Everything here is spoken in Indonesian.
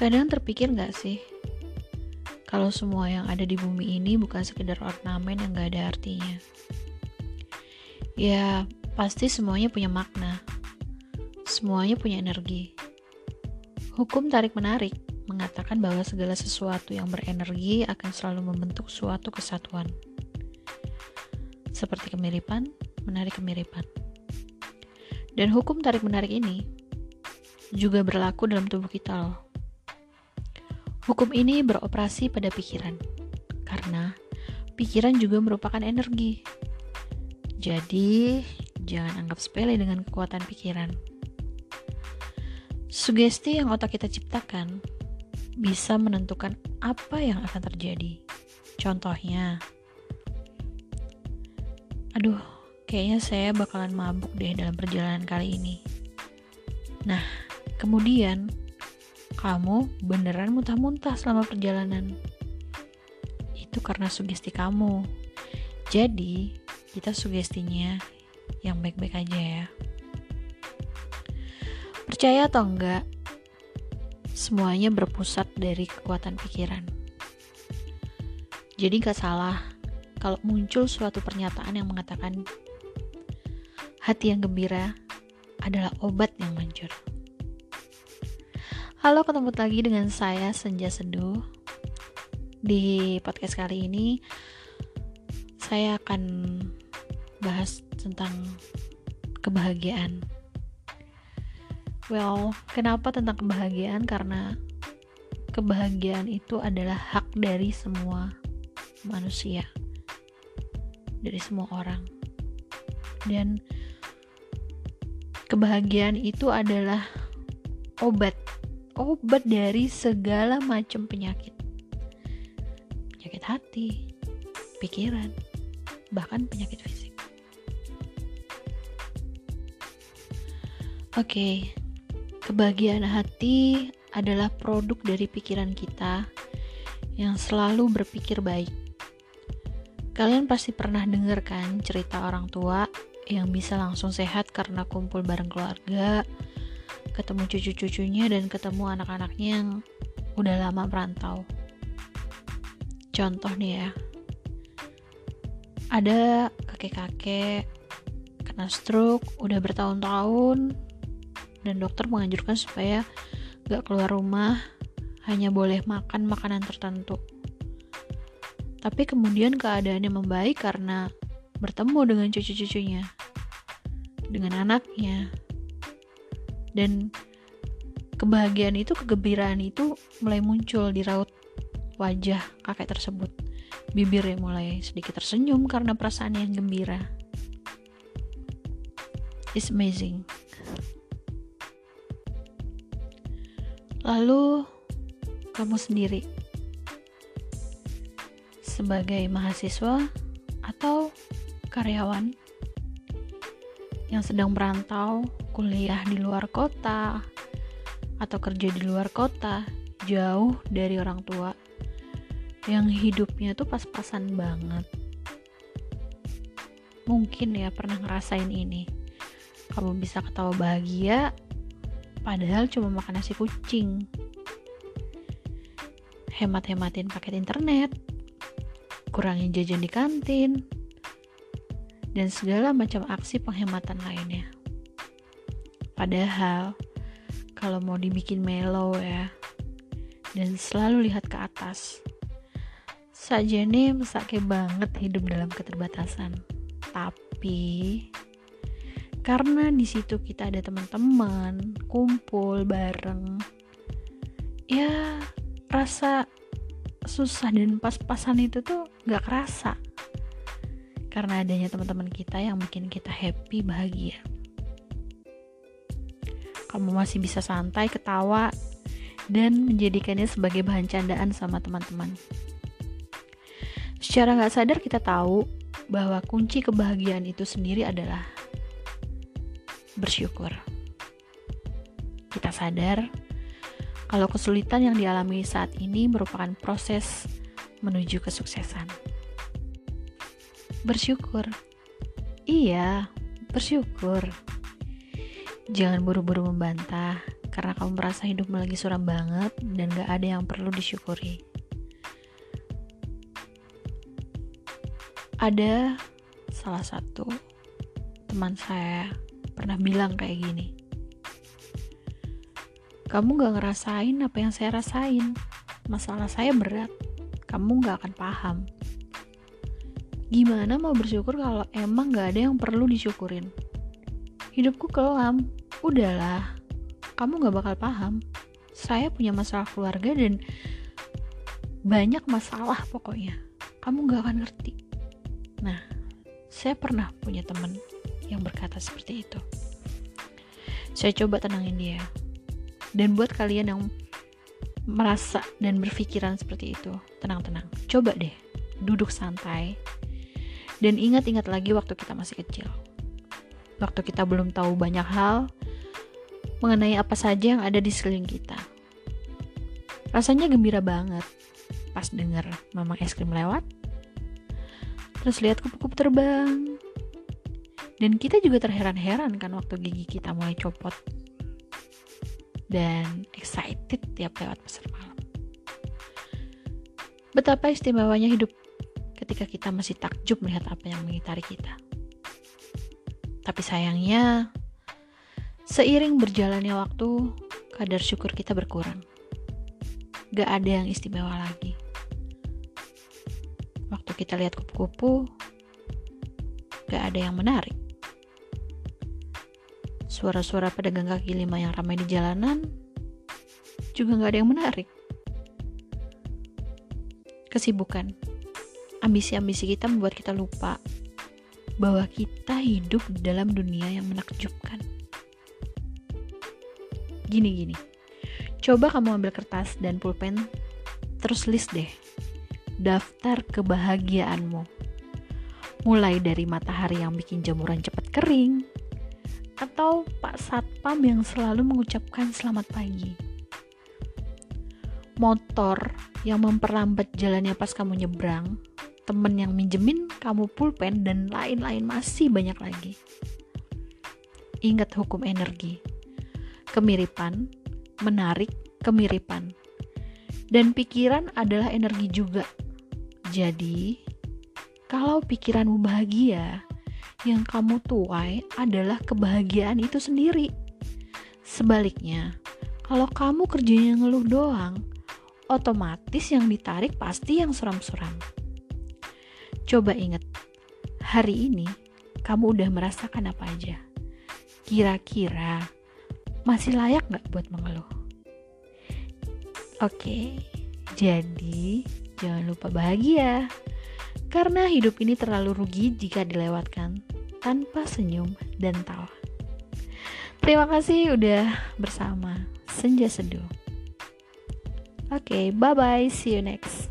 Kadang terpikir gak sih, kalau semua yang ada di bumi ini bukan sekedar ornamen yang gak ada artinya. Ya, pasti semuanya punya makna. Semuanya punya energi. Hukum tarik-menarik mengatakan bahwa segala sesuatu yang berenergi akan selalu membentuk suatu kesatuan. Seperti kemiripan, menarik kemiripan. Dan hukum tarik-menarik ini juga berlaku dalam tubuh kita loh Hukum ini beroperasi pada pikiran, karena pikiran juga merupakan energi. Jadi, jangan anggap sepele dengan kekuatan pikiran. Sugesti yang otak kita ciptakan bisa menentukan apa yang akan terjadi. Contohnya, aduh, kayaknya saya bakalan mabuk deh dalam perjalanan kali ini. Nah, kemudian kamu beneran muntah-muntah selama perjalanan. Itu karena sugesti kamu. Jadi, kita sugestinya yang baik-baik aja ya. Percaya atau enggak, semuanya berpusat dari kekuatan pikiran. Jadi gak salah kalau muncul suatu pernyataan yang mengatakan hati yang gembira adalah obat yang manjur. Halo, ketemu lagi dengan saya Senja Seduh. Di podcast kali ini saya akan bahas tentang kebahagiaan. Well, kenapa tentang kebahagiaan? Karena kebahagiaan itu adalah hak dari semua manusia. Dari semua orang. Dan kebahagiaan itu adalah obat obat dari segala macam penyakit. Penyakit hati, pikiran, bahkan penyakit fisik. Oke, okay. kebahagiaan hati adalah produk dari pikiran kita yang selalu berpikir baik. Kalian pasti pernah dengar kan cerita orang tua yang bisa langsung sehat karena kumpul bareng keluarga, ketemu cucu-cucunya dan ketemu anak-anaknya yang udah lama merantau. Contoh nih ya, ada kakek-kakek kena stroke udah bertahun-tahun dan dokter menganjurkan supaya gak keluar rumah hanya boleh makan makanan tertentu. Tapi kemudian keadaannya membaik karena bertemu dengan cucu-cucunya, dengan anaknya, dan kebahagiaan itu kegembiraan itu mulai muncul di raut wajah kakek tersebut. Bibirnya mulai sedikit tersenyum karena perasaan yang gembira. It's amazing. Lalu kamu sendiri sebagai mahasiswa atau karyawan yang sedang merantau kuliah di luar kota atau kerja di luar kota jauh dari orang tua yang hidupnya tuh pas-pasan banget. Mungkin ya pernah ngerasain ini. Kamu bisa ketawa bahagia padahal cuma makan nasi kucing. Hemat-hematin paket internet kurangin jajan di kantin dan segala macam aksi penghematan lainnya Padahal kalau mau dibikin mellow ya dan selalu lihat ke atas. Saja nih mesake banget hidup dalam keterbatasan. Tapi karena di situ kita ada teman-teman, kumpul bareng. Ya, rasa susah dan pas-pasan itu tuh gak kerasa. Karena adanya teman-teman kita yang bikin kita happy, bahagia kamu masih bisa santai ketawa dan menjadikannya sebagai bahan candaan sama teman-teman. Secara nggak sadar kita tahu bahwa kunci kebahagiaan itu sendiri adalah bersyukur. Kita sadar kalau kesulitan yang dialami saat ini merupakan proses menuju kesuksesan. Bersyukur. Iya, bersyukur. Jangan buru-buru membantah karena kamu merasa hidupmu lagi suram banget dan gak ada yang perlu disyukuri. Ada salah satu teman saya pernah bilang kayak gini. Kamu gak ngerasain apa yang saya rasain. Masalah saya berat. Kamu gak akan paham. Gimana mau bersyukur kalau emang gak ada yang perlu disyukurin? Hidupku kelam. Udahlah, kamu gak bakal paham. Saya punya masalah keluarga dan banyak masalah pokoknya. Kamu gak akan ngerti. Nah, saya pernah punya teman yang berkata seperti itu. Saya coba tenangin dia. Dan buat kalian yang merasa dan berpikiran seperti itu, tenang-tenang. Coba deh, duduk santai. Dan ingat-ingat lagi waktu kita masih kecil. Waktu kita belum tahu banyak hal mengenai apa saja yang ada di sekeliling kita. Rasanya gembira banget pas denger mamang es krim lewat. Terus lihat kupu-kupu terbang. Dan kita juga terheran-heran kan waktu gigi kita mulai copot dan excited tiap lewat pasar malam. Betapa istimewanya hidup ketika kita masih takjub melihat apa yang mengitari kita. Tapi sayangnya, seiring berjalannya waktu, kadar syukur kita berkurang. Gak ada yang istimewa lagi. Waktu kita lihat kupu-kupu, gak ada yang menarik suara-suara pedagang kaki lima yang ramai di jalanan juga nggak ada yang menarik. Kesibukan, ambisi-ambisi kita membuat kita lupa bahwa kita hidup dalam dunia yang menakjubkan. Gini-gini, coba kamu ambil kertas dan pulpen, terus list deh daftar kebahagiaanmu. Mulai dari matahari yang bikin jamuran cepat kering, atau Pak Satpam yang selalu mengucapkan selamat pagi. Motor yang memperlambat jalannya pas kamu nyebrang, temen yang minjemin kamu pulpen, dan lain-lain masih banyak lagi. Ingat hukum energi. Kemiripan, menarik, kemiripan. Dan pikiran adalah energi juga. Jadi, kalau pikiranmu bahagia, yang kamu tuai adalah kebahagiaan itu sendiri. Sebaliknya, kalau kamu kerjanya ngeluh doang, otomatis yang ditarik pasti yang suram-suram. Coba ingat, hari ini kamu udah merasakan apa aja? Kira-kira masih layak gak buat mengeluh? Oke, jadi jangan lupa bahagia. Karena hidup ini terlalu rugi jika dilewatkan tanpa senyum dan tawa. Terima kasih udah bersama Senja Seduh. Oke, okay, bye bye. See you next.